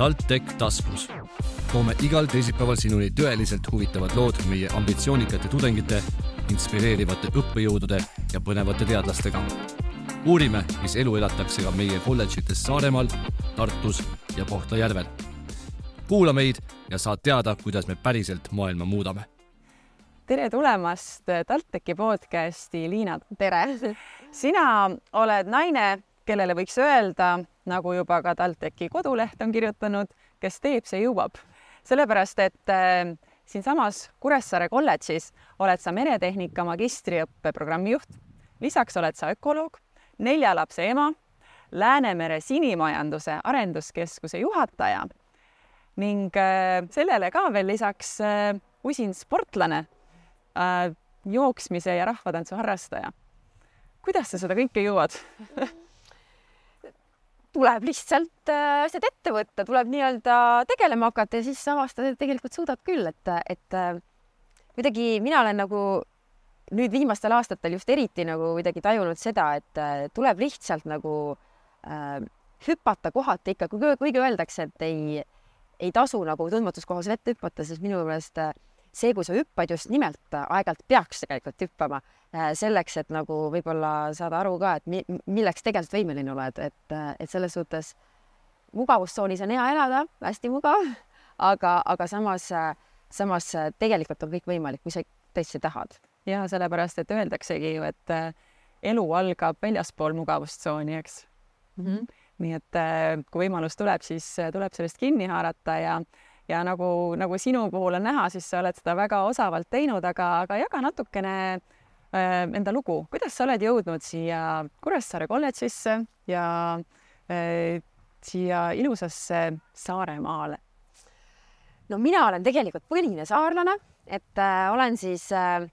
TalTech taskus. toome igal teisipäeval sinuni tõeliselt huvitavad lood meie ambitsioonikate tudengite, inspireerivate õppejõudude ja põnevate teadlastega. uurime, mis elu elatakse ka meie kolledžites Saaremaal, Tartus ja Kohtla-Järvel. kuula meid ja saad teada, kuidas me päriselt maailma muudame tere tulemast TalTechi podcasti, Liina, tere! sina oled naine, kellele võiks öelda, nagu juba ka TalTechi koduleht on kirjutanud, kes teeb, see jõuab. sellepärast, et äh, siinsamas Kuressaare kolledžis oled sa meretehnika magistriõppe programmijuht. lisaks oled sa ökoloog, nelja lapse ema, Läänemere sinimajanduse arenduskeskuse juhataja ning äh, sellele ka veel lisaks äh, usin sportlane äh,, jooksmise ja rahvatantsu harrastaja. kuidas sa seda kõike jõuad tuleb lihtsalt äh, asjad ette võtta, tuleb nii-öelda tegelema hakata ja siis avastada, et tegelikult suudad küll, et, et äh, kuidagi mina olen nagu nüüd viimastel aastatel just eriti nagu kuidagi tajunud seda, et äh, tuleb lihtsalt nagu äh, hüpata kohati ikka, kuigi öeldakse, et ei, ei tasu nagu tundmatus kohas vette hüpata, siis minu meelest äh, see, kui sa hüppad just nimelt, aeg-ajalt peaks tegelikult hüppama äh, selleks, et nagu võib-olla saada aru ka, et mi milleks tegelikult võimeline oled, et, äh, et selles suhtes mugavustsoonis on hea elada, hästi mugav, aga, aga samas, äh, samas tegelikult on kõik võimalik, kui sa tõesti tahad. ja sellepärast, et öeldaksegi ju, et elu algab väljaspool mugavustsooni, eks mm. -hmm. nii et kui võimalus tuleb, siis tuleb sellest kinni haarata ja ja nagu, nagu sinu puhul on näha, siis sa oled seda väga osavalt teinud, aga, aga jaga natukene äh, enda lugu, kuidas sa oled jõudnud siia Kuressaare kolledžisse ja äh, siia ilusasse Saaremaale? no mina olen tegelikult põline saarlane, et äh, olen siis äh,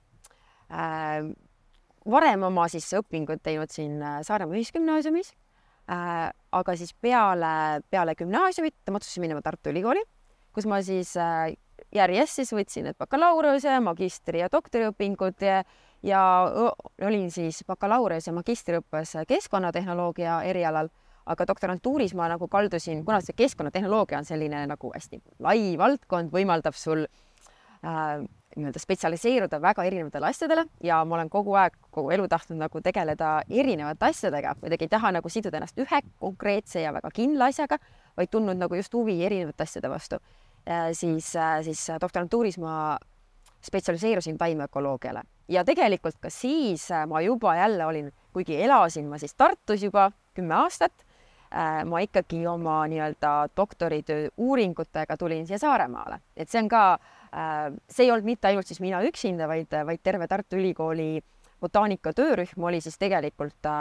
äh, varem oma siis õpingud teinud siin äh, Saaremaa Ühisgümnaasiumis äh,. aga siis peale, peale gümnaasiumit ma otsustasin minema Tartu Ülikooli kus ma siis äh, järjest siis võtsin need bakalaureuse, magistri ja doktoriõpingud ja, ja olin siis bakalaureus ja magistriõppes keskkonnatehnoloogia erialal, aga doktorantuuris ma nagu kaldusin, kuna see keskkonnatehnoloogia on selline nagu hästi lai valdkond, võimaldab sul äh, nii-öelda spetsialiseeruda väga erinevatele asjadele ja ma olen kogu aeg, kogu elu tahtnud nagu tegeleda erinevate asjadega, kuidagi ei taha nagu siduda ennast ühe konkreetse ja väga kindla asjaga, vaid tundnud nagu just huvi erinevate asjade vastu. Äh, siis, äh, siis doktorantuuris ma spetsialiseerusin taimeökoloogiale. Ja tegelikult ka siis äh, ma juba jälle olin, kuigi elasin ma siis Tartus juba kümme aastat, ma ikkagi oma nii-öelda doktoritöö uuringutega tulin siia Saaremaale, et see on ka, see ei olnud mitte ainult siis mina üksinda, vaid, vaid terve Tartu Ülikooli botaanika töörühm oli siis tegelikult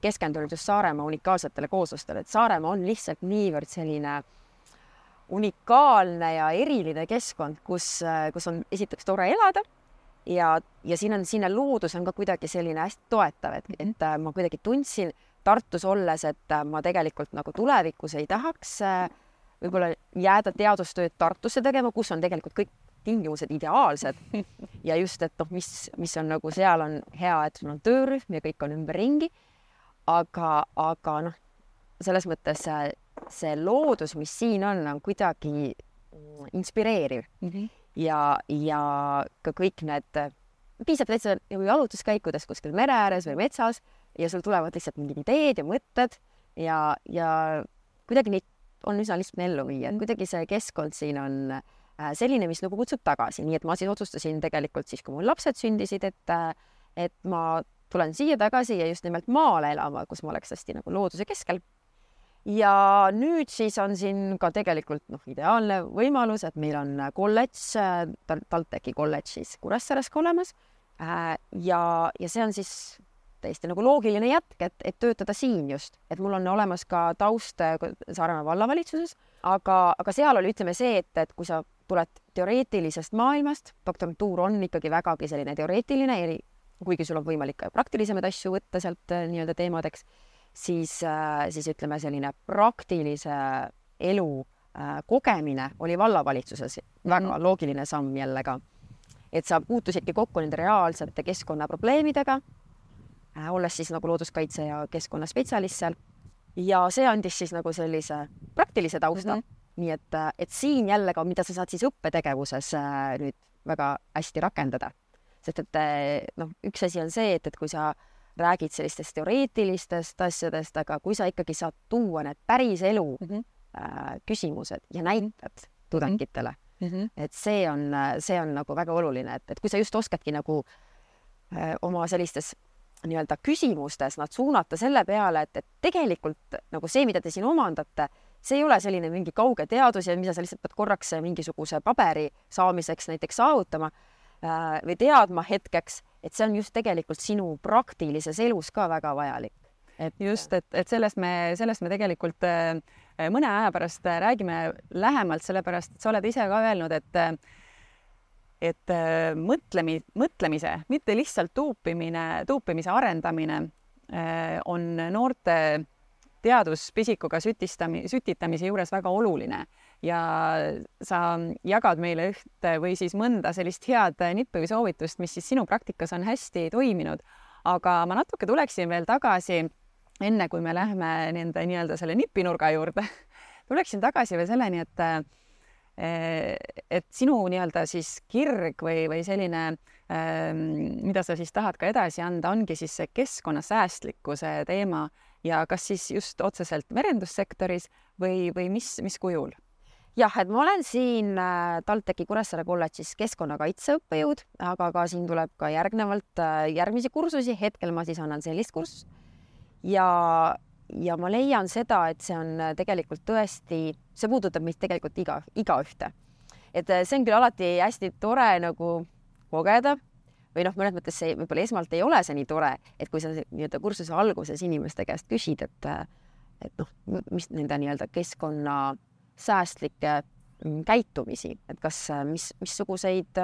keskendunud just Saaremaa unikaalsetele kooslustele, et Saaremaa on lihtsalt niivõrd selline äh, unikaalne ja eriline keskkond, kus, kus on esiteks tore elada ja, ja siin on, siin on loodus on ka kuidagi selline hästi toetav, et, et äh, ma kuidagi tundsin Tartus olles, et äh, ma tegelikult nagu tulevikus ei tahaks äh, võib-olla jääda teadustööd Tartusse tegema, kus on tegelikult kõik tingimused ideaalsed ja just, et noh, mis, mis on nagu seal on hea, et sul on töörühm ja kõik on ümberringi. aga, aga noh, selles mõttes see loodus, mis siin on, on kuidagi inspireeriv mm. -hmm. ja, ja ka kõik need, piisab täitsa nagu jalutuskäikudest kuskil mere ääres või metsas ja sul tulevad lihtsalt mingid ideed ja mõtted ja, ja kuidagi neid on üsna lihtne ellu viia, et kuidagi see keskkond siin on äh, selline, mis nagu kutsub tagasi, nii et ma siis otsustasin tegelikult siis, kui mul lapsed sündisid, et, äh, et ma tulen siia tagasi ja just nimelt maale elama, kus ma oleks hästi nagu looduse keskel ja nüüd siis on siin ka tegelikult noh, ideaalne võimalus, et meil on kolledž, TalTechi kolledž siis Kuressaares ka olemas. Äh, ja, ja see on siis täiesti nagu loogiline jätk, et, et töötada siin just, et mul on olemas ka taust äh, Saaremaa vallavalitsuses, aga, aga seal oli, ütleme see, et, et kui sa tuled teoreetilisest maailmast, doktorantuur on ikkagi vägagi selline teoreetiline, kuigi sul on võimalik ka praktilisemaid asju võtta sealt äh, nii-öelda teemadeks siis, äh, siis ütleme, selline praktilise elu äh, kogemine oli vallavalitsuses väga mm -hmm. loogiline samm jälle ka. et sa puutusidki kokku nende reaalsete keskkonnaprobleemidega, äh, olles siis nagu looduskaitse ja keskkonnaspetsialist seal. ja see andis siis nagu sellise praktilise tausta mm. -hmm nii et, et siin jälle ka, mida sa saad siis õppetegevuses nüüd väga hästi rakendada. sest et noh, üks asi on see, et, et kui sa räägid sellistest teoreetilistest asjadest, aga kui sa ikkagi saad tuua need päris elu mm -hmm. äh, küsimused ja näited tudengitele mm, -hmm. et see on, see on nagu väga oluline, et, et kui sa just oskadki nagu äh, oma sellistes nii-öelda küsimustes nad suunata selle peale, et, et tegelikult nagu see, mida te siin omandate, see ei ole selline mingi kauge teadus ja mida sa lihtsalt pead korraks mingisuguse paberi saamiseks näiteks saavutama äh, või teadma hetkeks, et see on just tegelikult sinu praktilises elus ka väga vajalik. et just, et, et sellest me, sellest me tegelikult äh, mõne aja pärast räägime lähemalt, sellepärast et sa oled ise ka öelnud, et et äh, mõtlemi, mõtlemise, mitte lihtsalt tuupimine, tuupimise arendamine äh, on noorte teaduspisikuga sütistami, sütitamise juures väga oluline ja sa jagad meile ühte või siis mõnda sellist head nippi või soovitust, mis siis sinu praktikas on hästi toiminud. aga ma natuke tuleksin veel tagasi, enne kui me lähme nende nii-öelda selle nipinurga juurde tuleksin tagasi veel selleni, et Eh, et sinu nii-öelda siis kirg või, või selline, ehm, mida sa siis tahad ka edasi anda, ongi siis see keskkonnasäästlikkuse teema ja kas siis just otseselt merendussektoris või, või mis, mis kujul? Jah, et ma olen siin äh, TalTechi Kuressaare kolledžis keskkonnakaitse õppejõud, aga ka siin tuleb ka järgnevalt äh, järgmisi kursusi, hetkel ma siis annan sellist kursust ja ja ma leian seda, et see on äh, tegelikult tõesti, see puudutab meid tegelikult iga, igaühte. et see on küll alati hästi tore nagu kogeda või noh, mõnes mõttes see võib-olla esmalt ei ole see nii tore, et kui sa nii-öelda kursuse alguses inimeste käest küsid, et et noh, mis nende nii-öelda keskkonna säästlikke mm, käitumisi, et kas, mis, missuguseid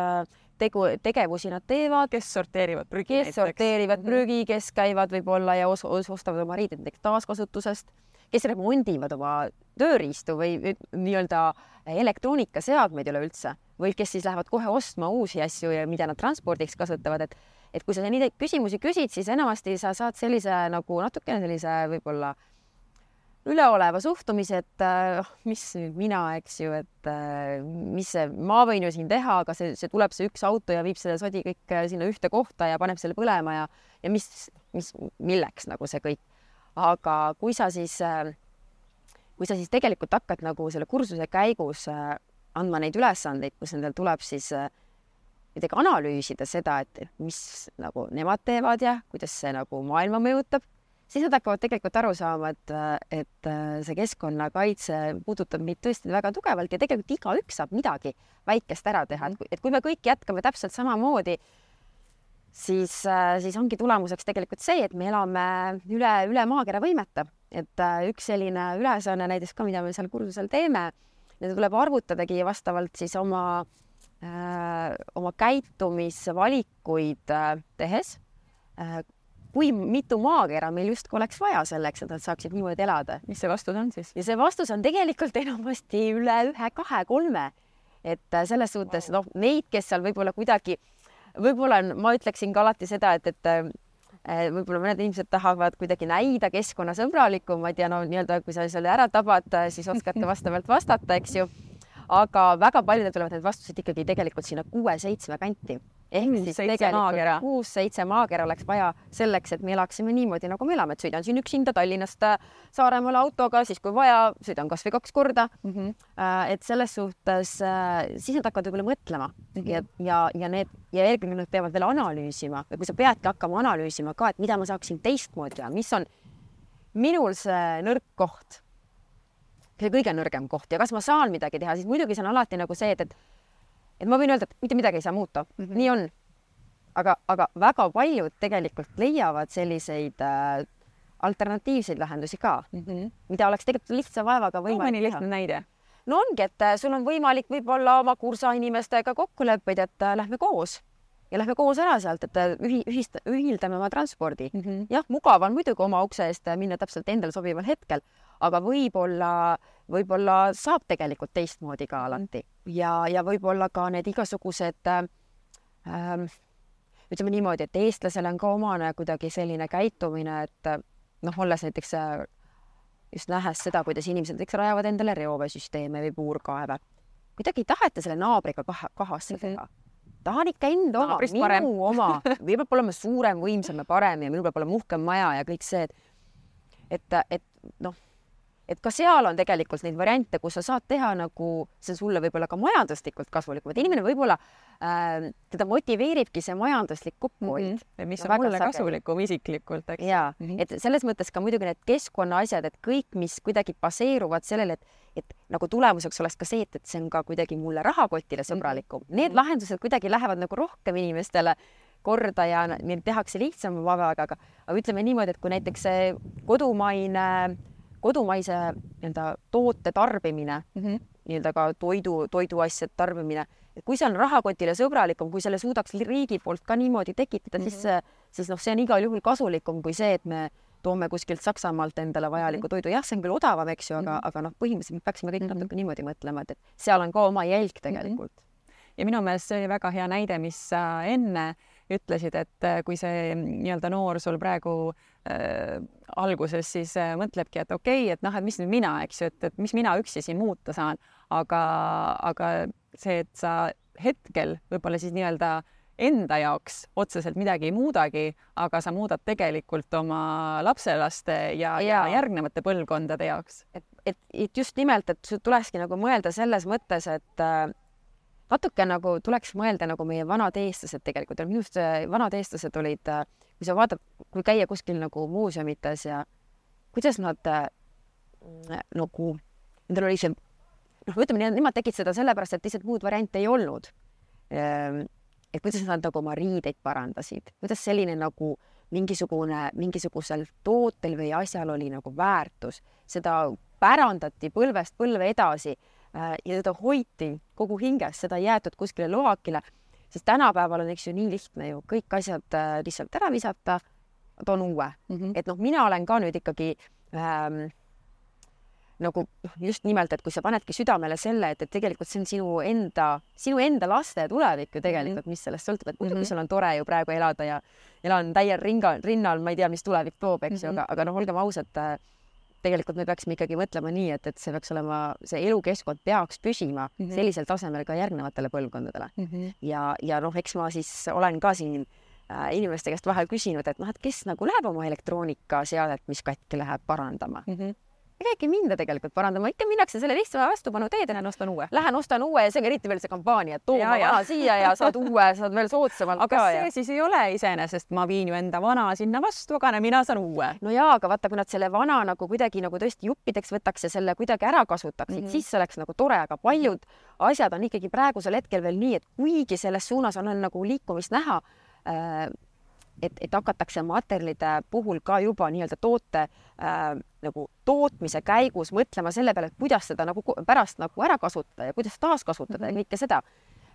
tegu, tegevusi nad teevad. kes sorteerivad prügi kes näiteks. sorteerivad mhm. prügi, kes käivad võib-olla ja os os ostavad oma riided näiteks taaskasutusest, kes remondivad oma tööriistu või nii-öelda elektroonikaseadmeid üleüldse või kes siis lähevad kohe ostma uusi asju ja mida nad transpordiks kasutavad, et et kui sa neid küsimusi küsid, siis enamasti sa saad sellise nagu natukene sellise võib-olla äh, üleoleva suhtumise, et äh, mis nüüd mina, eks ju, et äh, mis see, ma võin ju siin teha, aga see, see tuleb see üks auto ja viib selle sodi kõik äh, sinna ühte kohta ja paneb selle põlema ja, ja mis, mis, milleks nagu see kõik. aga kui sa siis, kui sa siis tegelikult hakkad nagu selle kursuse käigus andma neid ülesandeid, kus nendel tuleb siis midagi analüüsida seda, et mis nagu nemad teevad ja kuidas see nagu maailma mõjutab siis nad hakkavad tegelikult aru saama, et, et äh, see keskkonnakaitse puudutab meid tõesti väga tugevalt ja tegelikult igaüks saab midagi väikest ära teha, et kui, me kõik jätkame täpselt samamoodi, siis, äh, siis ongi tulemuseks tegelikult see, et me elame üle, üle maakera võimete, et äh, üks selline ülesanne näiteks ka, mida me seal kursusel teeme, tuleb arvutadagi vastavalt siis oma, oma käitumisvalikuid tehes kui mitu maakera meil justkui oleks vaja selleks, et nad saaksid niimoodi elada. mis see vastus on siis? ja see vastus on tegelikult enamasti üle ühe, kahe, kolme. et äh, selles suhtes wow. noh, neid, kes seal võib-olla kuidagi, võib-olla on, ma ütleksin ka alati seda, et, et äh, võib-olla mõned inimesed tahavad kuidagi näida keskkonnasõbralikumad ja no nii-öelda, kui sa selle ära tabad, siis oskad ka vastavalt vastata, eks ju. aga väga paljudel tulevad need vastused ikkagi tegelikult sinna kuue-seitsme kanti ehk siis tegelikult kuus-seitse maakera oleks vaja selleks, et me elaksime niimoodi, nagu me elame, et sõidan siin üksinda Tallinnast äh, Saaremaale autoga, siis kui vaja, sõidan kasvõi kaks korda mm. -hmm. et selles suhtes äh, siis nad hakkavad võib-olla mõtlema mm -hmm. ja, ja, ja need ja eelkõige nad peavad veel analüüsima või kui sa peadki hakkama analüüsima ka, et mida ma saaksin teistmoodi teha, mis on minul see nõrk koht, see kõige nõrgem koht ja kas ma saan midagi teha, siis muidugi see on alati nagu see, et, et et ma võin öelda, et mitte midagi ei saa muuta mm, -hmm. nii on. aga, aga väga paljud tegelikult leiavad selliseid äh, alternatiivseid lahendusi ka mm, -hmm. mida oleks tegelikult lihtsa vaevaga võimalik no, mõni lihtne näide? no ongi, et äh, sul on võimalik võib-olla oma kursa inimestega kokku leppida, et äh, lähme koos ja lähme koos ära sealt, et äh, ühi-, ühist-, ühildame oma transpordi mm. -hmm. jah, mugav on muidugi oma ukse eest minna täpselt endale sobival hetkel, aga võib-olla, võib-olla saab tegelikult teistmoodi ka alati ja, ja võib-olla ka need igasugused ähm, ütleme niimoodi, et eestlasele on ka omane kuidagi selline käitumine, et noh, olles näiteks äh, just nähes seda, kuidas inimesed näiteks rajavad endale reoveesüsteeme või puurkaeve. kuidagi ei taheta selle naabriga kaha, kahasse Mhm. teha. tahan ikka enda oma, minu parem. oma, meil peab olema suurem, võimsam ja parem ja minul peab olema uhkem maja ja kõik see, et et, et noh, et ka seal on tegelikult neid variante, kus sa saad teha nagu see sulle võib-olla ka majanduslikult kasulikum, et inimene võib-olla äh, teda motiveeribki see majanduslik kokkuhoid või mis No on väga mulle kasulikum isiklikult, eks. ja mm, Mhm. -hmm. et selles mõttes ka muidugi need keskkonnaasjad, et kõik, mis kuidagi baseeruvad sellele, et, et nagu tulemuseks oleks ka see, et, et see on ka kuidagi mulle rahakotile sõbralikum mm, -hmm. need lahendused kuidagi lähevad nagu rohkem inimestele korda ja n- neid tehakse lihtsama vaba ajaga, aga, aga ütleme niimoodi, et kui näiteks see kodumaine, kodumaise nii-öelda toote tarbimine mm. -hmm. nii-öelda ka toidu, toiduasjade tarbimine, et kui see on rahakotile sõbralikum, kui selle suudaks riigi poolt ka niimoodi tekitada mm, -hmm. siis, siis noh, see on igal juhul kasulikum kui see, et me toome kuskilt Saksamaalt endale vajaliku toidu, jah, see on küll odavam, eks ju, aga mm, -hmm. aga noh, põhimõtteliselt me peaksime kõik mm -hmm. natuke niimoodi mõtlema, et, et seal on ka oma jälg tegelikult mm. ja minu meelest see oli väga hea näide, mis sa enne ütlesid, et äh, kui see nii-öelda noor sul praegu äh, alguses siis äh, mõtlebki, et okei okay,, et noh, et mis nüüd mina, eks ju, et, et mis mina üksi siin muuta saan, aga, aga see, et sa hetkel võib-olla siis nii-öelda enda jaoks otseselt midagi ei muudagi, aga sa muudad tegelikult oma lapselaste ja, ja. ja järgnevate põlvkondade jaoks. et, et, et just nimelt, et tulekski nagu mõelda selles mõttes, et äh, natuke nagu tuleks mõelda nagu meie vanad eestlased tegelikult. Minu arust äh, vanad eestlased olid, kui sa vaatad, kui käia kuskil nagu muuseumites ja kuidas nad äh, nagu, nendel oli see, noh, ütleme nemad tegid seda sellepärast, et lihtsalt muud variante ei olnud. et kuidas nad nagu oma riideid parandasid, kuidas selline nagu mingisugune, mingisugusel tootel või asjal oli nagu väärtus, seda pärandati põlvest põlve edasi ja seda hoiti kogu hinges, seda ei jäetud kuskile loakile, sest tänapäeval on, eks ju, nii lihtne ju kõik asjad äh, lihtsalt ära visata, toon uue mm. -hmm. et noh, mina olen ka nüüd ikkagi ähm, nagu just nimelt, et kui sa panedki südamele selle, et, et tegelikult see on sinu enda, sinu enda laste tulevik ju tegelikult -hmm. mis sellest sõltub, et muidugi mm -hmm. sul on tore ju praegu elada ja elan täiel ringa, rinnal, ma ei tea, mis tulevik toob, eks ju mm -hmm., aga, aga noh, olgem ausad äh, tegelikult me peaksime ikkagi mõtlema nii, et, et see peaks olema, see elukeskkond peaks püsima mm -hmm. sellisel tasemel ka järgnevatele põlvkondadele mm. -hmm. ja, ja noh, eks ma siis olen ka siin äh, inimeste käest vahel küsinud, et noh, et kes nagu läheb oma elektroonikaseadet, mis katki läheb, parandama mm. -hmm ega äkki minda tegelikult parandama, ikka minnakse selle lihtsama vastupanu teed, lähen ostan uue. Lähen ostan uue ja see on eriti veel see kampaania, et too oma vana siia ja saad uue, saad veel soodsamalt aga ka. see ja... siis ei ole iseenesest, ma viin ju enda vana sinna vastu, aga mina saan uue. no jaa, aga vaata, kui nad selle vana nagu kuidagi nagu tõesti juppideks võtaks ja selle kuidagi ära kasutaksid mm, -hmm. siis oleks nagu tore, aga paljud asjad on ikkagi praegusel hetkel veel nii, et kuigi selles suunas on, on nagu liikumist näha äh,, et, et hakatakse materjalide puhul ka juba nii-öelda toote äh, nagu tootmise käigus mõtlema selle peale, et kuidas seda nagu pärast nagu ära kasutada ja kuidas taaskasutada mm -hmm. ja kõike seda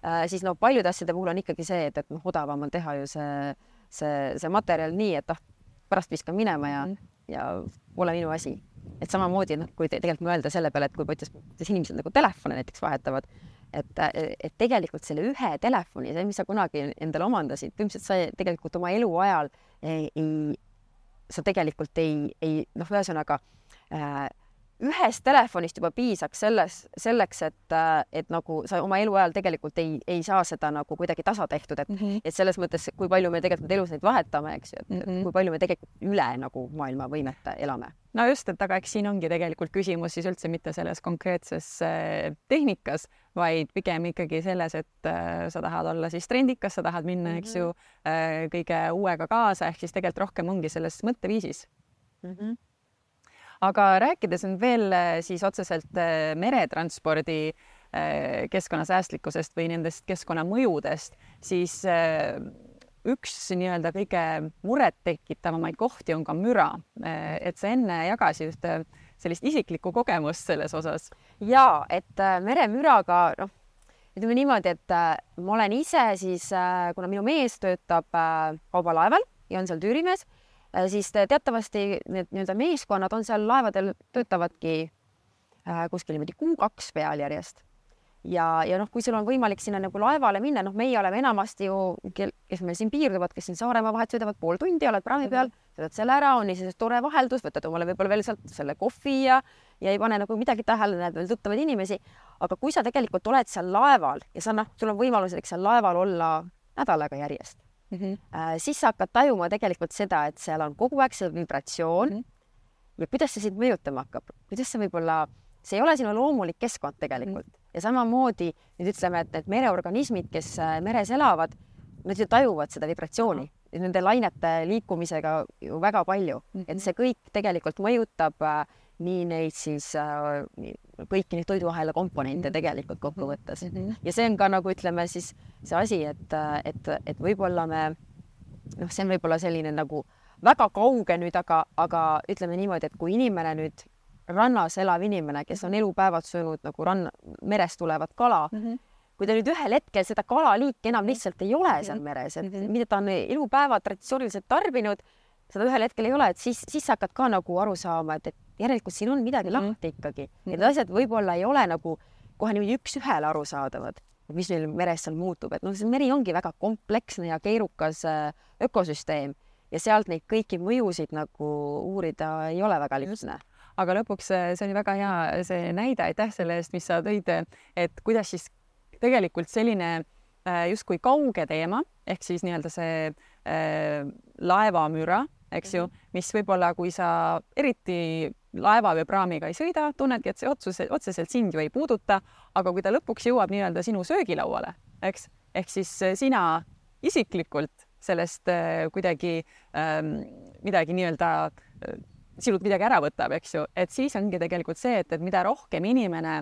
äh,, siis no paljude asjade puhul on ikkagi see, et, et noh, odavam on teha ju see, see, see materjal nii, et ah, pärast viskan minema ja mm, -hmm. ja pole minu asi. et samamoodi noh, kui te, tegelikult mõelda selle peale, et kui kuidas, kuidas inimesed nagu telefone näiteks vahetavad et, et tegelikult selle ühe telefoni, see, mis sa kunagi endale omandasid, põhimõtteliselt sa tegelikult oma eluajal ei, ei, sa tegelikult ei, ei noh, ühesõnaga äh, ühest telefonist juba piisaks selles, selleks, et, et nagu sa oma eluajal tegelikult ei, ei saa seda nagu kuidagi tasa tehtud, et mm, -hmm. et selles mõttes, kui palju me tegelikult elus neid vahetame, eks ju, et mm -hmm. kui palju me tegelikult üle nagu maailma võimete elame. no just, et aga eks siin ongi tegelikult küsimus siis üldse mitte selles konkreetses äh, tehnikas, vaid pigem ikkagi selles, et äh, sa tahad olla siis trendikas, sa tahad minna mm, -hmm. eks ju, äh, kõige uuega kaasa, ehk siis tegelikult rohkem ongi selles mõtteviisis mm. -hmm aga rääkides nüüd veel siis otseselt meretranspordi keskkonnasäästlikkusest või nendest keskkonnamõjudest, siis üks nii-öelda kõige murettekitavamaid kohti on ka müra. et sa enne jagasid ühte sellist isiklikku kogemust selles osas. ja et meremüraga, noh, ütleme niimoodi, et ma olen ise siis, kuna minu mees töötab kaubalaeval ja on seal tüürimees siis teatavasti need nii-öelda meeskonnad on seal laevadel, töötavadki äh, kuskil niimoodi kuu-kaks peal järjest. ja, ja noh, kui sul on võimalik sinna nagu laevale minna, noh, meie oleme enamasti ju, kes meil siin piirduvad, kes siin Saaremaa vahet sõidavad pool tundi, oled praami peal, võtad selle ära, on iseenesest tore vaheldus, võtad omale võib-olla veel sealt selle kohvi ja ja ei pane nagu midagi tähele, näed veel tuttavaid inimesi. aga kui sa tegelikult oled seal laeval ja sa noh, sul on võimalus näiteks seal laeval olla nädal aega järjest mm, -hmm. siis sa hakkad tajuma tegelikult seda, et seal on kogu aeg see vibratsioon mm. -hmm. ja kuidas see sind mõjutama hakkab, kuidas see võib-olla, see ei ole sinu loomulik keskkond tegelikult mm. -hmm. ja samamoodi nüüd ütleme, et need mereorganismid, kes äh, meres elavad, nad ju tajuvad seda vibratsiooni mm. -hmm nende lainete liikumisega ju väga palju mm, -hmm. et see kõik tegelikult mõjutab äh, nii neid siis äh, kõiki neid toiduahela komponente mhm. tegelikult kokkuvõttes. -hmm. ja see on ka nagu ütleme siis see asi, et, et, et võib-olla me noh, see on võib-olla selline nagu väga kauge nüüd, aga, aga ütleme niimoodi, et kui inimene nüüd rannas elav inimene, kes on elupäevad söönud nagu ranna, merest tulevat kala mm, -hmm. kui ta nüüd ühel hetkel seda kalaliiki enam lihtsalt ei ole seal meres, et mida ta on elupäevad traditsiooniliselt tarbinud, seda ühel hetkel ei ole, et siis, siis sa hakkad ka nagu aru saama, et, et järelikult siin on midagi mm -hmm. lahti ikkagi. Need asjad võib-olla ei ole nagu kohe niimoodi üks-ühele arusaadavad, mis meil meres seal muutub, et noh, see meri ongi väga kompleksne ja keerukas äh, ökosüsteem ja sealt neid kõiki mõjusid nagu uurida ei ole väga lihtne aga lõpuks äh, see oli väga hea see näide, aitäh selle eest, mis sa tõid, et kuidas siis tegelikult selline äh, justkui kauge teema ehk siis nii-öelda see äh, laevamüra, eks ju, mhm. mis võib-olla, kui sa eriti laeva või praamiga ei sõida, tunnedki, et see otsuse, otseselt sind ju ei puuduta, aga kui ta lõpuks jõuab nii-öelda sinu söögilauale, eks, ehk siis äh, sina isiklikult sellest äh, kuidagi ähm, midagi nii-öelda äh, sinult midagi ära võtab, eks ju, et siis ongi tegelikult see, et, et mida rohkem inimene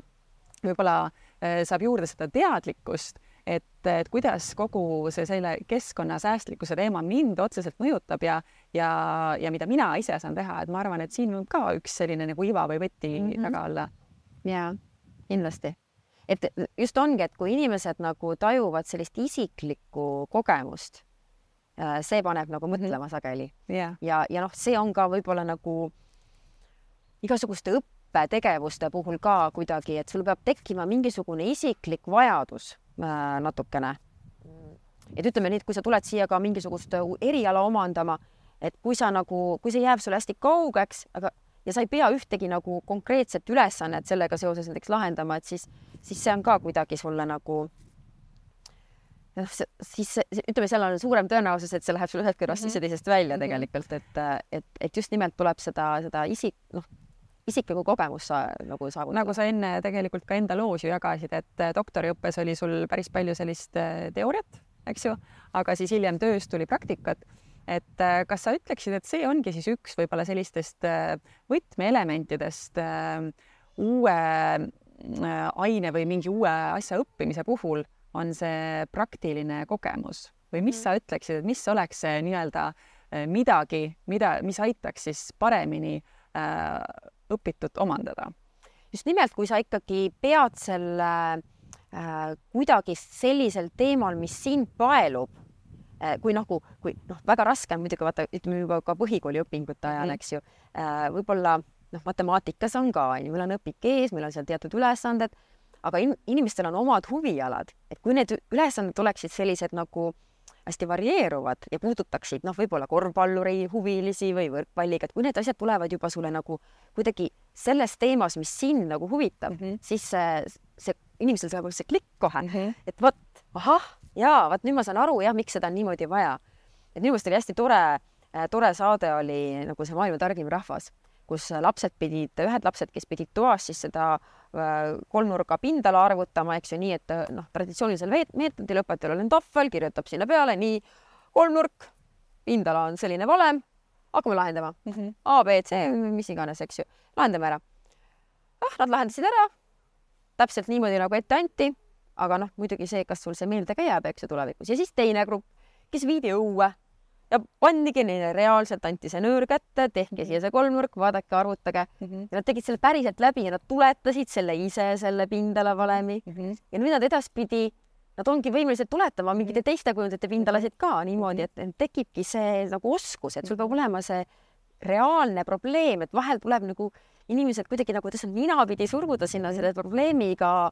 võib-olla äh, saab juurde seda teadlikkust et, et kuidas kogu see selle keskkonnasäästlikkuse teema mind otseselt mõjutab ja, ja, ja mida mina ise saan teha, et ma arvan, et siin võib ka üks selline nagu iva või võti mm -hmm. taga olla. ja kindlasti, et just ongi, et kui inimesed nagu tajuvad sellist isiklikku kogemust, äh, see paneb nagu mõtlema mm -hmm. sageli yeah. ja, ja noh, see on ka võib-olla nagu igasuguste õppetegevuste puhul ka kuidagi, et sul peab tekkima mingisugune isiklik vajadus natukene. et ütleme nii, et kui sa tuled siia ka mingisugust äh, eriala omandama, et kui sa nagu, kui see jääb sulle hästi kaugeks, aga ja sa ei pea ühtegi nagu konkreetset ülesannet sellega seoses näiteks lahendama, et siis, siis see on ka kuidagi sulle nagu noh, siis ütleme, seal on suurem tõenäosus, et see läheb sul ühest kõrvast sisse, teisest välja mhm. tegelikult, et, et, et just nimelt tuleb seda, seda isik, noh, isiklikku kogemust sa nagu saavutada. nagu sa enne tegelikult ka enda loos ju jagasid, et äh, doktoriõppes oli sul päris palju sellist äh, teooriat, eks ju, aga siis hiljem töös tuli praktikat. et äh, kas sa ütleksid, et see ongi siis üks võib-olla sellistest võtmeelementidest uue aine või mingi uue asja õppimise puhul on see praktiline kogemus või mis mm. sa ütleksid, et mis oleks see nii-öelda midagi, mida, mis aitaks siis paremini äh, õpitut omandada. just nimelt, kui sa ikkagi pead selle äh, kuidagi sellisel teemal, mis sind paelub äh,, kui nagu, kui noh, väga raske on muidugi vaata, ütleme juba ka põhikooli õpingute ajal mm., eks ju äh,, võib-olla noh, matemaatikas on ka, on ju, meil on õpik ees, meil on seal teatud ülesanded, aga in inimestel on omad huvialad, et kui need ülesanded oleksid sellised nagu äh, hästi varieeruvad ja puudutaksid noh, võib-olla korvpalluri huvilisi või võrkpalliga, et kui need asjad tulevad juba sulle nagu kuidagi selles teemas, mis sind nagu huvitab mm, -hmm. siis see, see inimesel saab see klikk kohe mm, -hmm. et vot, ahah, jaa, vot nüüd ma saan aru jah, miks seda on niimoodi vaja. et minu meelest oli hästi tore, tore saade oli nagu see Maailma targim rahvas, kus lapsed pidid, ühed lapsed, kes pidid toas siis seda äh, kolmnurga pindala arvutama, eks ju, nii et äh, noh, traditsioonilisel meetodil õpetajal on tahvel, kirjutab sinna peale nii kolmnurk, pindala on selline valem, hakkame lahendama mm. -hmm. A, B, C, mis iganes, eks ju, lahendame ära. ah, nad lahendasid ära täpselt niimoodi, nagu ette anti, aga noh, muidugi see, kas sul see meelde ka jääb, eks ju, tulevikus ja siis teine grupp, kes viidi õue ja pandigi neile reaalselt, anti see nöör kätte, tehke siia see kolmnurk, vaadake, arvutage mm. -hmm. ja nad tegid selle päriselt läbi ja nad tuletasid selle ise, selle pindalavalemi mm. -hmm. ja nüüd nad edaspidi, nad ongi võimelised tuletama mingite teiste kujundite pindalasid ka niimoodi, et tekibki see nagu oskus, et sul peab olema see reaalne probleem, et vahel tuleb nagu inimesed kuidagi nagu, kuidas ninapidi survuda sinna selle probleemiga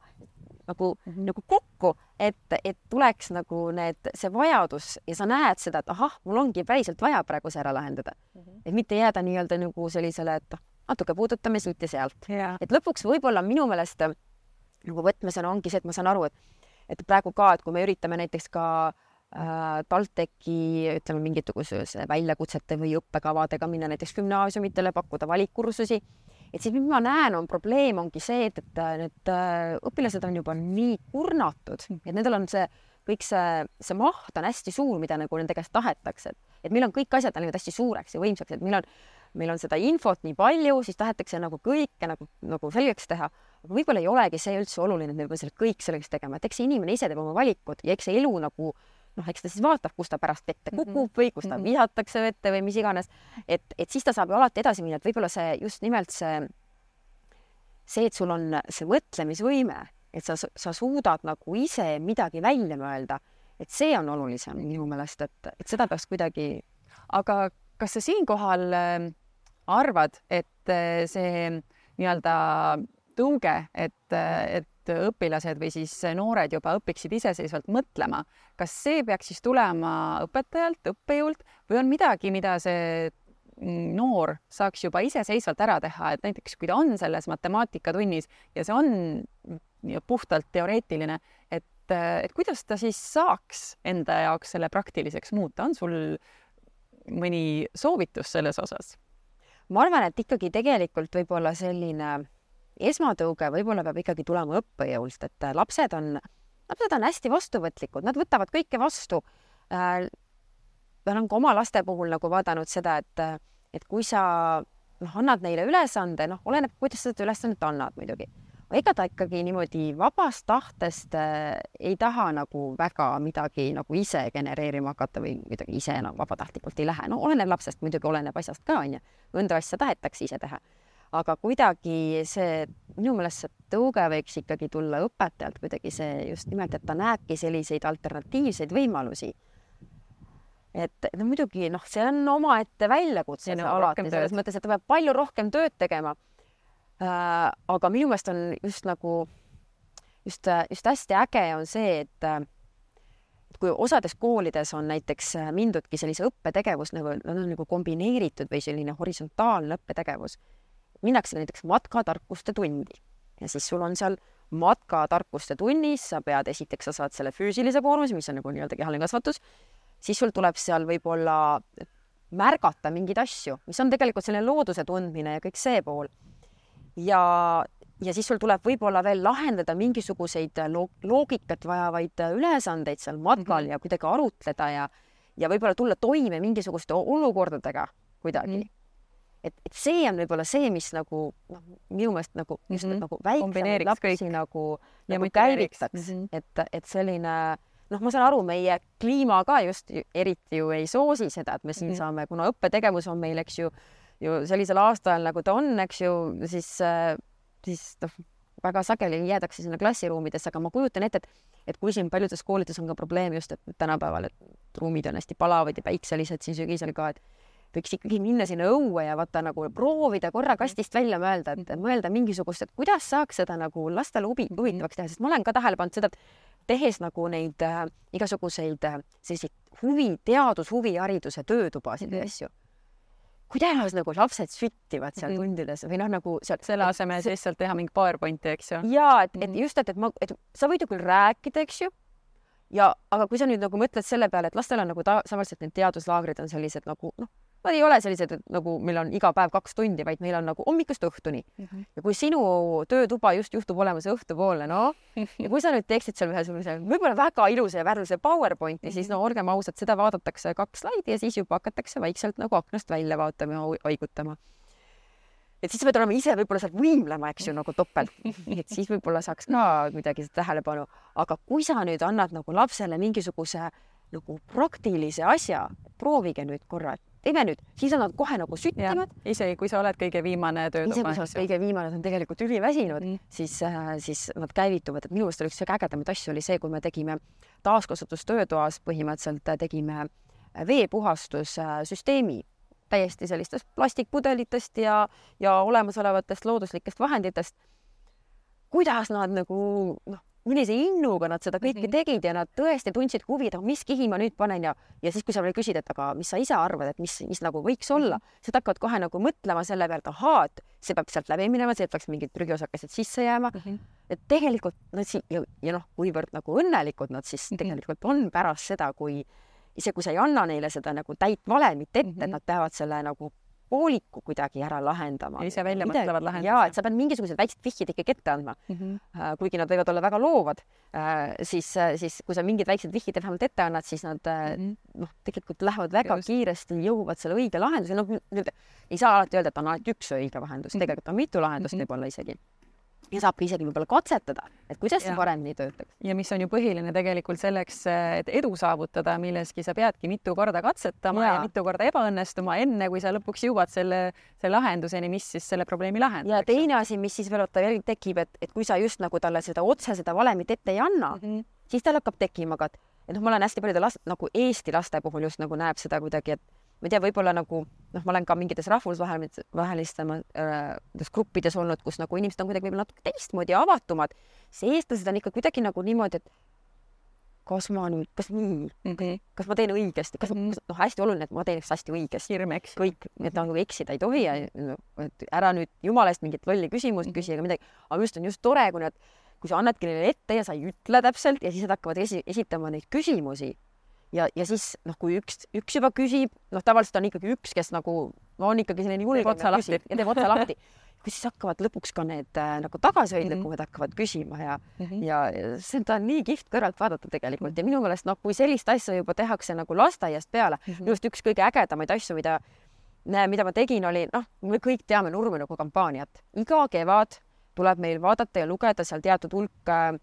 nagu mm, -hmm. nagu kokku, et, et tuleks nagu need, see vajadus ja sa näed seda, et ahah, mul ongi päriselt vaja praegu see ära lahendada mm. -hmm. et mitte jääda nii-öelda nagu sellisele, et natuke puudutame siit ja sealt yeah.. et lõpuks võib-olla minu meelest nagu võtmesõna ongi see, et ma saan aru, et, et praegu ka, et kui me üritame näiteks ka äh, TalTechi ütleme mingisuguse väljakutsete või õppekavadega minna näiteks gümnaasiumitele, pakkuda valikkursusi et siis, mis ma näen, on probleem, ongi see, et, et need äh, õpilased on juba nii kurnatud, et nendel on see kõik see, see maht on hästi suur, mida nagu nende käest tahetakse, et, et meil on kõik asjad läinud hästi suureks ja võimsaks, et meil on, meil on seda infot nii palju, siis tahetakse nagu kõike nagu, nagu selgeks teha. aga võib-olla ei olegi see üldse oluline, et me peame selle kõik selgeks tegema, et eks see inimene ise teeb oma valikud ja eks see elu nagu noh, eks ta siis vaatab, kus ta pärast vette mhm. kukub või kus ta mhm. visatakse vette või mis iganes. et, et siis ta saab ju alati edasi minna, et võib-olla see just nimelt see, see, et sul on see mõtlemisvõime, et sa, sa suudad nagu ise midagi välja mõelda, et see on olulisem minu meelest, et, et seda peaks kuidagi. aga kas sa siinkohal äh, arvad, et äh, see nii-öelda tõuge, et, äh, et et õpilased või siis noored juba õpiksid iseseisvalt mõtlema. kas see peaks siis tulema õpetajalt, õppejõult või on midagi, mida see noor saaks juba iseseisvalt ära teha, et näiteks kui ta on selles matemaatikatunnis ja see on puhtalt teoreetiline, et, et kuidas ta siis saaks enda jaoks selle praktiliseks muuta, on sul mõni soovitus selles osas? ma arvan, et ikkagi tegelikult võib-olla selline esmatõuge võib-olla peab ikkagi tulema õppejõust, et äh, lapsed on, lapsed on hästi vastuvõtlikud, nad võtavad kõike vastu. Äh, ma olen ka oma laste puhul nagu vaadanud seda, et, äh, et kui sa noh, annad neile ülesande, noh, oleneb, kuidas sa seda ülesannet annad muidugi. ega ta ikkagi niimoodi vabast tahtest äh, ei taha nagu väga midagi nagu ise genereerima hakata või midagi ise nagu vabatahtlikult ei lähe. no oleneb lapsest, muidugi oleneb asjast ka onju. mõnda asja tahetakse ise teha aga kuidagi see, minu meelest see tõuge võiks ikkagi tulla õpetajalt kuidagi see just nimelt, et ta näebki selliseid alternatiivseid võimalusi. et no muidugi noh, see on omaette väljakutse no, alati selles mõttes, et ta peab palju rohkem tööd tegema äh,. aga minu meelest on just nagu just, just hästi äge on see, et et kui osades koolides on näiteks mindudki sellise õppetegevus nagu, nagu kombineeritud või selline horisontaalne õppetegevus minnakse näiteks matkatarkuste tundi ja siis sul on seal matkatarkuste tunnis, sa pead, esiteks sa saad selle füüsilise koormuse, mis on nagu nii-öelda kehaline kasvatus, siis sul tuleb seal võib-olla märgata mingeid asju, mis on tegelikult selline looduse tundmine ja kõik see pool. ja, ja siis sul tuleb võib-olla veel lahendada mingisuguseid loogikat vajavaid ülesandeid seal matkal mm -hmm. ja kuidagi arutleda ja, ja võib-olla tulla toime mingisuguste olukordadega kuidagi mm. -hmm et, et see on võib-olla see, mis nagu noh, minu meelest nagu just mm -hmm. nagu väiksemaid lapsi kõik. nagu, nagu käivitaks mm, -hmm. et, et selline noh, ma saan aru, meie kliima ka just eriti ju ei soosi seda, et me siin mm -hmm. saame, kuna õppetegevus on meil, eks ju, ju sellisel aastal nagu ta on, eks ju, siis, siis noh, väga sageli jäädakse sinna klassiruumidesse, aga ma kujutan ette, et et kui siin paljudes koolides on ka probleem just, et tänapäeval, et ruumid on hästi palavad ja päikselised siin sügisel ka, et võiks ikkagi minna sinna õue ja vaata nagu proovida korra mhm. kastist välja mõelda, et mhm. mõelda mingisugust, et kuidas saaks seda nagu lastele huvi, mhm. huvitavaks teha, sest ma olen ka tähele pannud seda, et tehes nagu neid äh, igasuguseid äh, selliseid huvi, teadus, huvihariduse töötubasid ja asju kuidas nagu lapsed süttivad seal mm tundides või noh, nagu seal selle asemel siis lihtsalt teha mingi PowerPointi, eks ju. ja et, et just, et, et ma, et sa võid ju küll rääkida, eks ju, ja aga kui sa nüüd nagu mõtled selle peale, et lastel on nagu ta, tavaliselt need teaduslaagrid on sellised nagu noh, Nad ei ole sellised, et nagu meil on iga päev kaks tundi, vaid meil on nagu hommikust õhtuni mm. -hmm. ja kui sinu töötuba just juhtub olema see õhtupoolne, no ja kui sa nüüd teeksid seal ühe sellise võib-olla väga ilusa ja värvilise PowerPointi, siis no olgem ausad, seda vaadatakse kaks slaidi ja siis juba hakatakse vaikselt nagu aknast välja vaatama ja haigutama. et siis sa pead olema ise võib-olla seal võimlema, eks ju, nagu topelt, et siis võib-olla saaks ka seda tähelepanu, aga kui sa nüüd annad nagu lapsele mingisuguse nagu praktilise asja, proovige nüüd korra, et teeme nüüd, siis on nad kohe nagu süttivad. isegi kui sa oled kõige viimane töötuba. isegi kui sa oled kõige viimane, nad on tegelikult üliväsinud mm., siis äh,, siis nad käivituvad, et minu meelest oli üks kõige ägedamaid asju oli see, kui me tegime taaskasutustöötoas põhimõtteliselt äh, tegime äh, veepuhastussüsteemi täiesti sellistest plastikpudelitest ja, ja olemasolevatest looduslikest vahenditest. kuidas nad nagu noh, millise innuga nad seda kõike Mhm. tegid ja nad tõesti tundsid huvi, et aga mis kihi ma nüüd panen ja, ja siis, kui sa veel küsid, et aga mis sa ise arvad, et mis, mis nagu võiks olla, siis nad hakkavad kohe nagu mõtlema selle peale, et ahaa, et see peab sealt läbi minema, sealt peaks mingid prügiosakesed sisse jääma. et tegelikult nad siin ja, ja noh, kuivõrd nagu õnnelikud nad siis Mhm. tegelikult on pärast seda, kui isegi kui sa ei anna neile seda nagu täit valemit ette mm, -hmm. et Mhm. nad peavad selle nagu pooliku kuidagi ära lahendama. Ise välja mõtlevad lahenduse. ja et sa pead mingisugused väiksed vihjed ikkagi ette andma Mhm. Äh, kuigi nad võivad olla väga loovad, siis, siis kui sa mingid väiksed vihjed vähemalt ette annad, siis nad Mhm. noh, tegelikult lähevad väga Just. kiiresti, jõuavad selle õige lahenduse, noh, ei saa alati öelda, et on ainult üks õige lahendus, Mhm. tegelikult on mitu lahendust Mhm. võib-olla isegi. Ja saab ka isegi võib-olla katsetada, et kuidas see paremini töötaks. ja mis on ju põhiline tegelikult selleks, et edu saavutada milleski, sa peadki mitu korda katsetama ja, ja mitu korda ebaõnnestuma, enne kui sa lõpuks jõuad selle, selle lahenduseni, mis siis selle probleemi lahendab. ja teine asi, mis siis veel vaata veel tekib, et, et kui sa just nagu talle seda otse seda valemit ette ei anna mm, -hmm. siis tal hakkab tekkima ka, et, et noh, ma olen hästi paljude last nagu Eesti laste puhul just nagu näeb seda kuidagi, et ma ei tea, võib-olla nagu noh, ma olen ka mingites rahvusvahelistes äh, gruppides olnud, kus nagu inimesed on kuidagi võib-olla natuke teistmoodi ja avatumad, siis eestlased on ikka kuidagi nagu niimoodi, et kas ma nüüd, kas nii, Mm -hmm. kas ma teen õigesti, kas Mhm. noh, hästi oluline, et ma teeks hästi õigesti hirm eks. kõik, et nagu eksida ei tohi ja et ära nüüd jumala eest mingit lolli küsimust küsi ega midagi, aga just on just tore, kui nad, kui sa annadki neile ette ja sa ei ütle täpselt ja siis nad hakkavad esi, esitama neid küsimusi ja, ja siis noh, kui üks, üks juba küsib, noh, tavaliselt on ikkagi üks, kes nagu no, on ikkagi selline julgem otsa lahti. ja teeb otsa lahti. kui siis hakkavad lõpuks ka need äh, nagu tagasihoidlikumad mm -hmm. hakkavad küsima ja Mm -hmm. ja seda on nii kihvt kõrvalt vaadata tegelikult ja minu meelest noh, kui sellist asja juba tehakse nagu lasteaiast peale Mhm. minu arust üks kõige ägedamaid asju, mida, mida ma tegin, oli noh, me kõik teame Nurmenõukogu kampaaniat, iga kevad tuleb meil vaadata ja lugeda seal teatud hulk äh,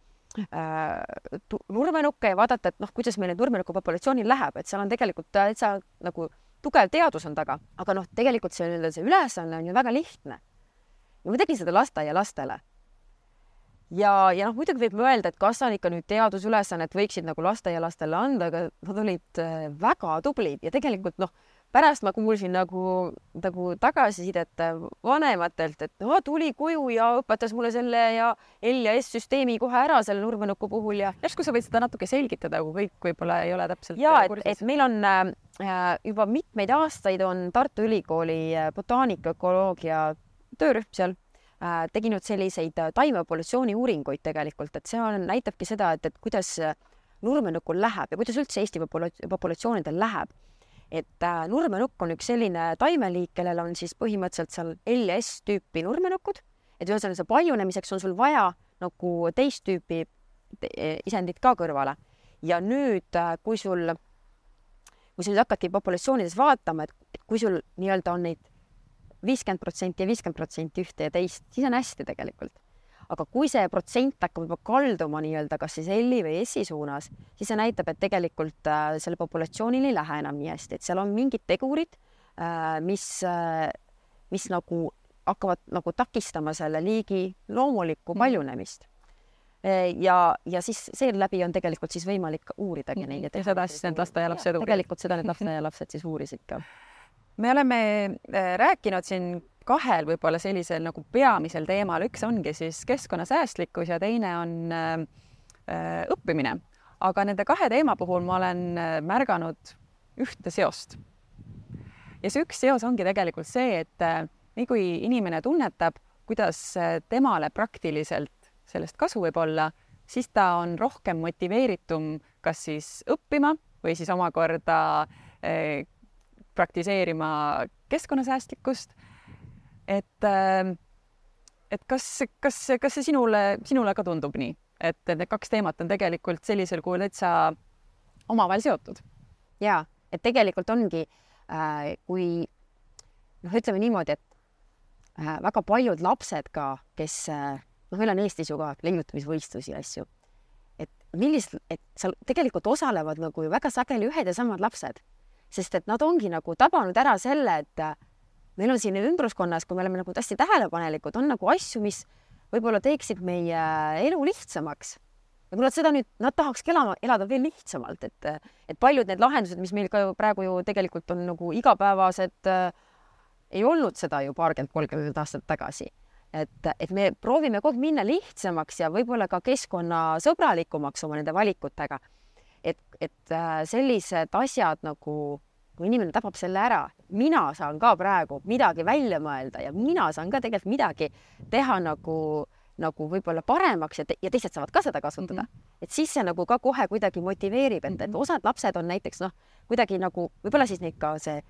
nurmenukke ja vaadata, et noh, kuidas meil nurmenuku populatsioonil läheb, et seal on tegelikult täitsa nagu tugev teadus on taga, aga noh, tegelikult see nii-öelda see ülesanne on ju väga lihtne. ja ma tegin seda lasteaialastele ja, ja noh, muidugi võib mõelda, et kas on ikka nüüd teadusülesannet võiksid nagu lasteaialastele anda, aga nad olid äh, väga tublid. Ja tegelikult noh, pärast ma kuulsin nagu, nagu tagasisidet vanematelt, et no tuli koju ja õpetas mulle selle ja L ja S süsteemi kohe ära selle nurmenuku puhul ja järsku sa võid seda natuke selgitada, kui kõik võib-olla ei ole täpselt ja et, et meil on äh, juba mitmeid aastaid on Tartu Ülikooli äh, botaanika-ökoloogia töörühm seal äh, teinud selliseid äh, taimepopulatsiooni uuringuid tegelikult, et see on, näitabki seda, et, et kuidas äh, nurmenukul läheb ja kuidas üldse Eesti popula populatsioonidel läheb. Et äh, nurmenukk on üks selline taimeliik, kellel on siis põhimõtteliselt seal L ja S tüüpi nurmenukud, et ühesõnaga see paljunemiseks on sul vaja nagu teist tüüpi te isendit ka kõrvale ja nüüd, kui sul, kui sa nüüd hakkadki populatsioonides vaatama, et kui sul nii-öelda on neid viiskümmend protsenti ja viiskümmend protsenti ühte ja teist, siis on hästi tegelikult. Aga kui see protsent hakkab juba kalduma nii-öelda kas siis L-i või S-i suunas, siis see näitab, et tegelikult äh, sellel populatsioonil ei lähe enam nii hästi, et seal on mingid tegurid äh,, mis äh,, mis nagu hakkavad nagu takistama selle liigi loomulikku paljunemist ja, ja siis seeläbi on tegelikult siis võimalik uuridagi neid. ja seda siis need lasteaialapsed uurisid. tegelikult seda need lasteaialapsed siis uurisid ka. me oleme rääkinud siin kahel võib-olla sellisel nagu peamisel teemal, üks ongi siis keskkonnasäästlikkus ja teine on äh, õppimine. aga nende kahe teema puhul ma olen märganud ühte seost. ja see üks seos ongi tegelikult see, et äh, nii kui inimene tunnetab, kuidas temale praktiliselt sellest kasu võib olla, siis ta on rohkem motiveeritum kas siis õppima või siis omakorda praktiseerima keskkonnasäästlikkust. Et, et kas, kas, kas see sinule, sinule ka tundub nii, et need kaks teemat on tegelikult sellisel kujul täitsa omavahel seotud? ja, et tegelikult ongi äh,, kui noh, ütleme niimoodi, et äh, väga paljud lapsed ka, kes äh, noh, meil on Eestis ju ka leiutamisvõistlusi ja asju. et millised, et seal tegelikult osalevad nagu ju väga sageli ühed ja samad lapsed, sest et nad ongi nagu tabanud ära selle, et meil on siin ümbruskonnas, kui me oleme nagu hästi tähelepanelikud, on nagu asju, mis võib-olla teeksid meie elu lihtsamaks. ja kui nad seda nüüd, nad tahakski elama, elada veel lihtsamalt, et, et paljud need lahendused, mis meil ka ju praegu ju tegelikult on nagu igapäevased äh,, ei olnud seda ju paarkümmend, kolmkümmend aastat tagasi et, et me proovime kogu aeg minna lihtsamaks ja võib-olla ka keskkonnasõbralikumaks oma nende valikutega. et, et äh, sellised asjad nagu, kui inimene tabab selle ära, mina saan ka praegu midagi välja mõelda ja mina saan ka tegelikult midagi teha nagu nagu võib-olla paremaks ja, te ja teised saavad ka seda kasutada mm. -hmm. et siis see nagu ka kohe kuidagi motiveerib, et, et mhm. osad lapsed on näiteks noh, kuidagi nagu võib-olla siis neid ka see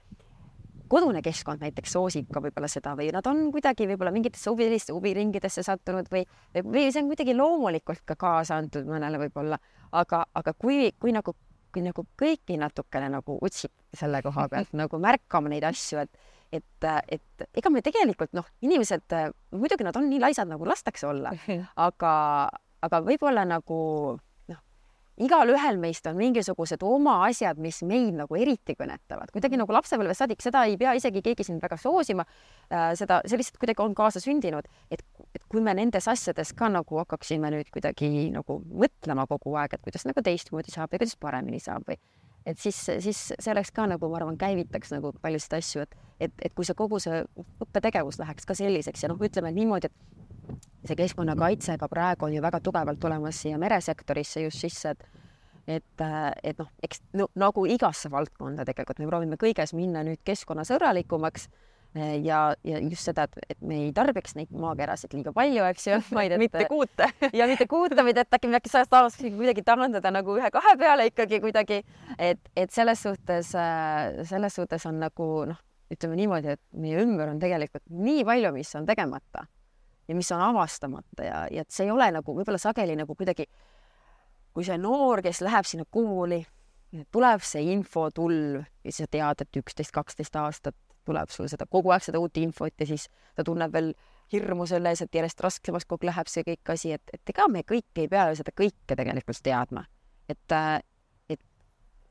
kodune keskkond näiteks soosib ka võib-olla seda või nad on kuidagi võib-olla mingitesse huviliste huviringidesse sattunud või, või see on kuidagi loomulikult ka kaasa antud mõnele võib-olla, aga, aga kui, kui nagu, kui nagu kõiki natukene nagu otsib selle koha pealt nagu märkama neid asju, et et, et ega me tegelikult noh, inimesed muidugi nad on nii laisad, nagu lastakse olla, aga, aga võib-olla nagu noh, igalühel meist on mingisugused oma asjad, mis meid nagu eriti kõnetavad, kuidagi nagu lapsepõlvest saadik, seda ei pea isegi keegi sind väga soosima äh,. seda, see lihtsalt kuidagi on kaasa sündinud, et, et kui me nendes asjades ka nagu hakkaksime nüüd kuidagi nagu mõtlema kogu aeg, et kuidas nagu teistmoodi saab ja kuidas paremini saab või et siis, siis see oleks ka nagu ma arvan, käivitaks nagu paljusid asju, et, et, et kui see kogu see õppetegevus läheks ka selliseks ja noh, ütleme niimoodi, et see keskkonnakaitse ka praegu on ju väga tugevalt tulemas siia meresektorisse just sisse, et et, et noh, eks no, nagu igasse valdkonda tegelikult me proovime kõiges minna nüüd keskkonnasõbralikumaks ja, ja just seda, et, me ei tarbiks neid maakerasid liiga palju, eks ju, mitte kuute. ja mitte kuute, vaid et äkki me äkki saaks kuidagi taandada nagu ühe-kahe peale ikkagi kuidagi, et, et selles suhtes, selles suhtes on nagu noh, ütleme niimoodi, et meie ümber on tegelikult nii palju, mis on tegemata ja mis on avastamata ja, ja et see ei ole nagu võib-olla sageli nagu kuidagi, kui see noor, kes läheb sinna kooli, tuleb see infotulv ja sa tead, et üksteist, kaksteist aastat tuleb sul seda kogu aeg seda uut infot ja siis ta tunneb veel hirmu selles, et järjest raskemaks kogu aeg läheb see kõik asi, et, et ega me kõik ei pea ju seda kõike tegelikult teadma. et,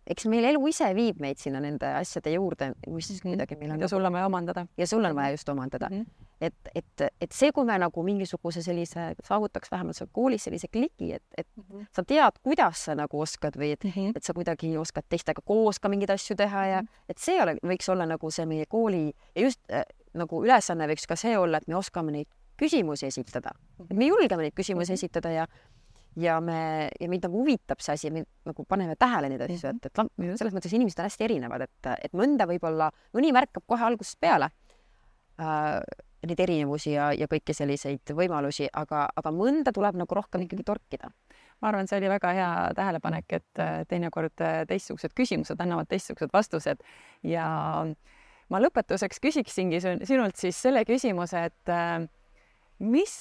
eks meil elu ise viib meid sinna nende asjade juurde, mis siis mhm. kuidagi meil on. ja sul on vaja omandada. ja sul on vaja just omandada mm. -hmm. et, et, et see, kui me nagu mingisuguse sellise saavutaks vähemalt seal koolis sellise kliki, et, et mm -hmm. sa tead, kuidas sa nagu oskad või et mm, -hmm. et sa kuidagi oskad teistega koos ka mingeid asju teha ja mm -hmm. et see ole, võiks olla nagu see meie kooli ja just äh, nagu ülesanne võiks ka see olla, et me oskame neid küsimusi esitada, et me julgeme neid küsimusi mhm. esitada ja ja me, ja meid nagu huvitab see asi, me nagu paneme tähele neid asju, et, et selles mõttes inimesed on hästi erinevad, et, et mõnda võib-olla, mõni märkab kohe algusest peale äh, neid erinevusi ja, ja kõiki selliseid võimalusi, aga, aga mõnda tuleb nagu rohkem ikkagi torkida. ma arvan, see oli väga hea tähelepanek, et äh, teinekord äh, teistsugused küsimused annavad teistsugused vastused ja ma lõpetuseks küsiksingi sinult siis selle küsimuse, et äh, mis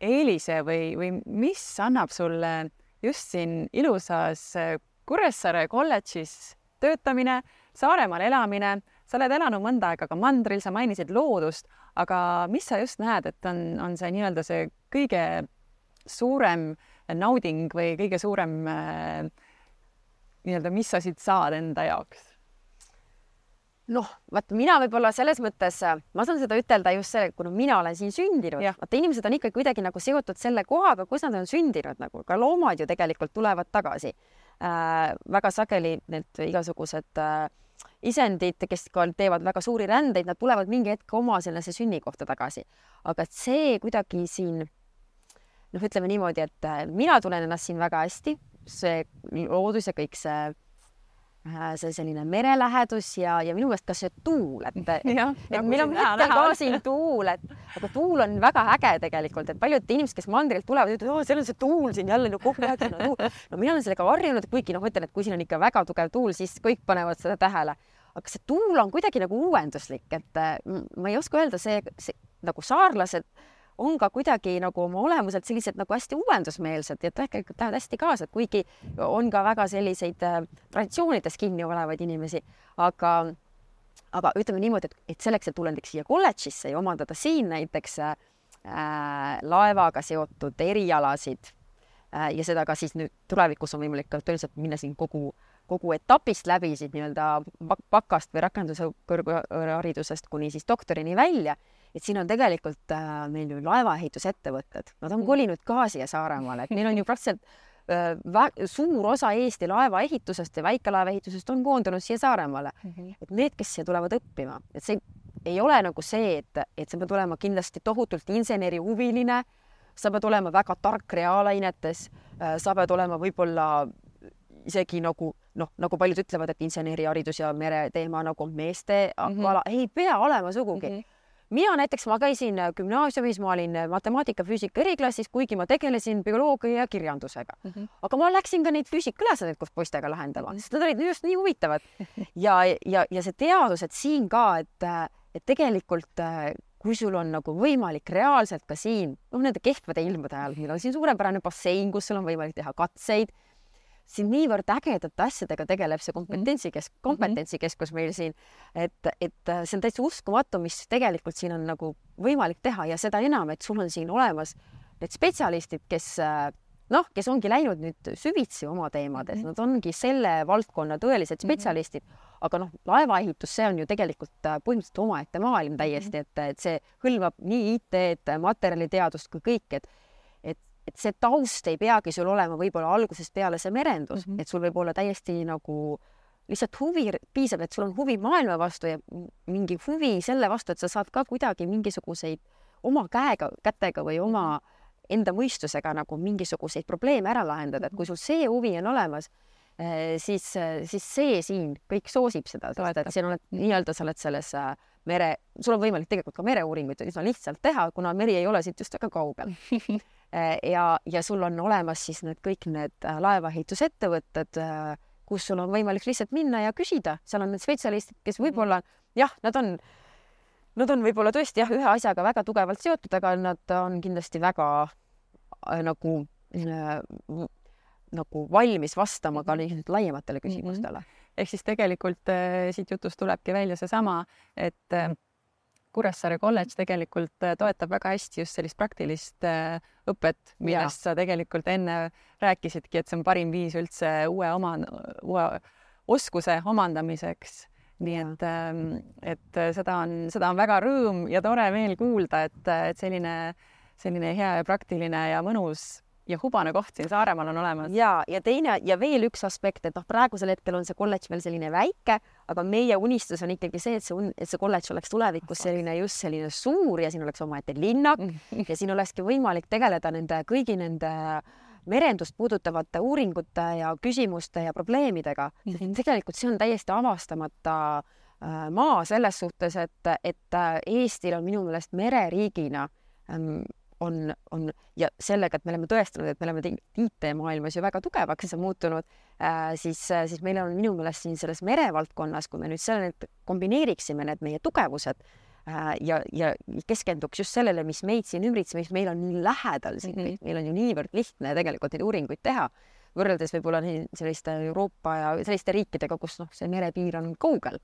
eelise või, või mis annab sulle just siin ilusas äh, Kuressaare kolledžis töötamine, Saaremaal elamine, sa oled elanud mõnda aega ka mandril, sa mainisid loodust, aga mis sa just näed, et on, on see nii-öelda see kõige suurem nauding või kõige suurem äh, nii-öelda, mis sa siit saad enda jaoks? Noh, vaata mina võib-olla selles mõttes, ma saan seda ütelda just selle, kuna mina olen siin sündinud, vaata inimesed on ikka kuidagi nagu seotud selle kohaga, kus nad on sündinud, nagu ka loomad ju tegelikult tulevad tagasi äh,. väga sageli need igasugused äh, isendid, kes ka teevad väga suuri rändeid, nad tulevad mingi hetk oma sellesse sünnikohta tagasi. aga see kuidagi siin noh, ütleme niimoodi, et äh, mina tunnen ennast siin väga hästi, see loodus ja kõik see see selline merelähedus ja, ja minu meelest ka see tuul, et, et nagu meil on hetkel ka siin tuul, et aga tuul on väga äge tegelikult, et paljud inimesed, kes mandrilt tulevad, ütlevad, seal on see tuul siin jälle no kogu aeg siin on tuul. no mina olen sellega harjunud, kuigi noh, ütlen, et kui siin on ikka väga tugev tuul, siis kõik panevad seda tähele. aga see tuul on kuidagi nagu uuenduslik, et ma ei oska öelda, see, see nagu saarlased on ka kuidagi nagu oma olemuselt sellised nagu hästi uuendusmeelsed ja tegelikult lähevad hästi kaasa, kuigi on ka väga selliseid äh, traditsioonides kinni olevaid inimesi, aga aga ütleme niimoodi, et, et selleks, et tulla näiteks siia kolledžisse ja omandada siin näiteks äh, laevaga seotud erialasid äh, ja seda ka siis nüüd tulevikus on võimalik ka tõeliselt minna siin kogu kogu etapist läbi siis nii-öelda bakast või rakenduse kõrgharidusest kuni siis doktorini välja et siin on tegelikult äh, meil ju laevaehitusettevõtted, nad on mm. kolinud ka siia Saaremaale, et meil on ju praktiliselt äh, suur osa Eesti laevaehitusest ja väikelaevaehitusest on koondunud siia Saaremaale mm. -hmm. et need, kes siia tulevad õppima, et see ei ole nagu see, et, et sa pead olema kindlasti tohutult insenerihuviline, sa pead olema väga tark reaalainetes, äh, sa pead olema võib-olla isegi nagu noh, nagu paljud ütlevad, et inseneriharidus ja mereteema nagu meeste mm -hmm. ala, ei pea olema sugugi mm. -hmm mina näiteks, ma käisin gümnaasiumis, ma olin matemaatika, füüsika eriklassis, kuigi ma tegelesin bioloogia ja kirjandusega mm. -hmm. aga ma läksin ka neid füüsikaülesandeid koos poistega lahendama, sest nad olid just nii huvitavad. ja, ja, ja see teadus, et siin ka, et, et tegelikult kui sul on nagu võimalik reaalselt ka siin, noh, nende kehvade ilmade ajal, meil on siin suurepärane bassein, kus sul on võimalik teha katseid siin niivõrd ägedate asjadega tegeleb see kompetentsikes-, mhm. kompetentsikeskus meil siin, et, et see on täitsa uskumatu, mis tegelikult siin on nagu võimalik teha ja seda enam, et sul on siin olemas need spetsialistid, kes noh, kes ongi läinud nüüd süvitsi oma teemades mm, -hmm. nad ongi selle valdkonna tõelised mhm. spetsialistid mm, -hmm. aga noh, laevaehitus, see on ju tegelikult põhimõtteliselt omaette maailm täiesti, mhm. et, et see hõlmab nii IT-d, materjaliteadust kui kõik, et et see taust ei peagi sul olema võib-olla algusest peale see merendus mm, -hmm. et sul võib olla täiesti nagu lihtsalt huvi, piisab, et sul on huvi maailma vastu ja mingi huvi selle vastu, et sa saad ka kuidagi mingisuguseid oma käega, kätega või oma enda mõistusega nagu mingisuguseid probleeme ära lahendada, et kui sul see huvi on olemas, eh, siis, siis see siin kõik soosib seda, sest et siin oled nii-öelda, sa oled selles äh, mere, sul on võimalik tegelikult ka mereuuringuid üsna lihtsalt teha, kuna meri ei ole siit just väga kaugel ja, ja sul on olemas siis need kõik need äh, laevaehitusettevõtted, äh, kus sul on võimalik lihtsalt minna ja küsida, seal on need spetsialistid, kes mhm. võib-olla jah, nad on, nad on võib-olla tõesti jah, ühe asjaga väga tugevalt seotud, aga nad on kindlasti väga äh, nagu äh, nagu valmis vastama ka mhm. laiematele küsimustele mm. -hmm. ehk siis tegelikult äh, siit jutust tulebki välja seesama, et äh, Kuressaare kolledž tegelikult äh, toetab väga hästi just sellist praktilist äh, õpet, millest ja. sa tegelikult enne rääkisidki, et see on parim viis üldse uue oma, uue oskuse omandamiseks. nii et, ähm, et seda on, seda on väga rõõm ja tore meel kuulda, et, et selline, selline hea ja praktiline ja mõnus ja hubane koht siin Saaremaal on olemas. ja, ja teine ja veel üks aspekt, et noh, praegusel hetkel on see kolledž veel selline väike, aga meie unistus on ikkagi see, et see, et see kolledž oleks tulevikus selline just selline suur ja siin oleks omaette linnak ja siin olekski võimalik tegeleda nende kõigi nende merendust puudutavate uuringute ja küsimuste ja probleemidega mm. -hmm. tegelikult see on täiesti avastamata äh, maa selles suhtes, et, et äh, Eestil on minu meelest mereriigina ähm, on, on ja sellega, et me oleme tõestanud, et me oleme IT-maailmas ju väga tugevaks muutunud äh,, siis, siis meil on minu meelest siin selles merevaldkonnas, kui me nüüd selle, kombineeriksime need meie tugevused äh, ja, ja keskenduks just sellele, mis meid siin ümbritseb, mis meil on nii lähedal siin mm, -hmm. meil on ju niivõrd lihtne tegelikult neid uuringuid teha, võrreldes võib-olla selliste Euroopa ja selliste riikidega, kus noh, see merepiir on kaugel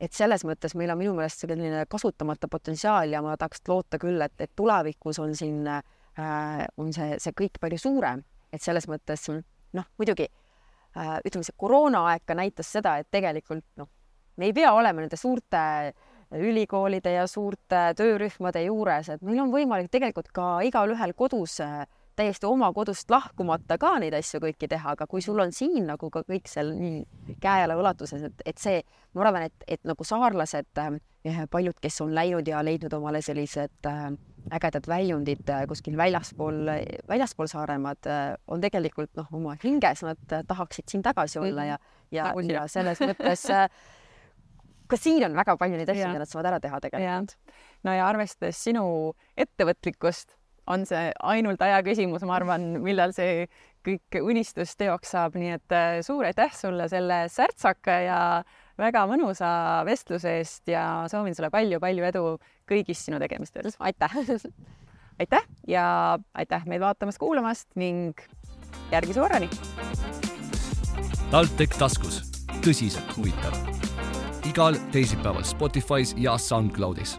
et selles mõttes meil on minu meelest selline kasutamata potentsiaal ja ma tahaks loota küll, et, et tulevikus on siin äh,, on see, see kõik palju suurem, et selles mõttes noh, muidugi äh, ütleme, see koroonaaeg ka näitas seda, et tegelikult noh, me ei pea olema nende suurte ülikoolide ja suurte töörühmade juures, et meil on võimalik tegelikult ka igalühel kodus äh, täiesti oma kodust lahkumata ka neid asju kõiki teha, aga kui sul on siin nagu ka kõik seal nii käe-jala ulatuses, et, et see, ma arvan, et, et nagu saarlased, äh, paljud, kes on läinud ja leidnud omale sellised äh, ägedad väljundid äh, kuskil väljaspool, väljaspool Saaremaad, on tegelikult noh, oma hinges nad tahaksid siin tagasi olla ja, ja, ja selles mõttes ka siin on väga palju neid asju, mida nad saavad ära teha tegelikult. no ja arvestades sinu ettevõtlikkust on see ainult aja küsimus, ma arvan, millal see kõik unistus teoks saab, nii et äh, suur aitäh sulle selle särtsaka ja väga mõnusa vestluse eest ja soovin sulle palju-palju edu kõigis sinu tegemistes. aitäh aitäh ja aitäh meid vaatamast-kuulamast ning järgmise korrani. TalTech taskus, tõsiselt huvitav. igal teisipäeval Spotify's ja SoundCloudis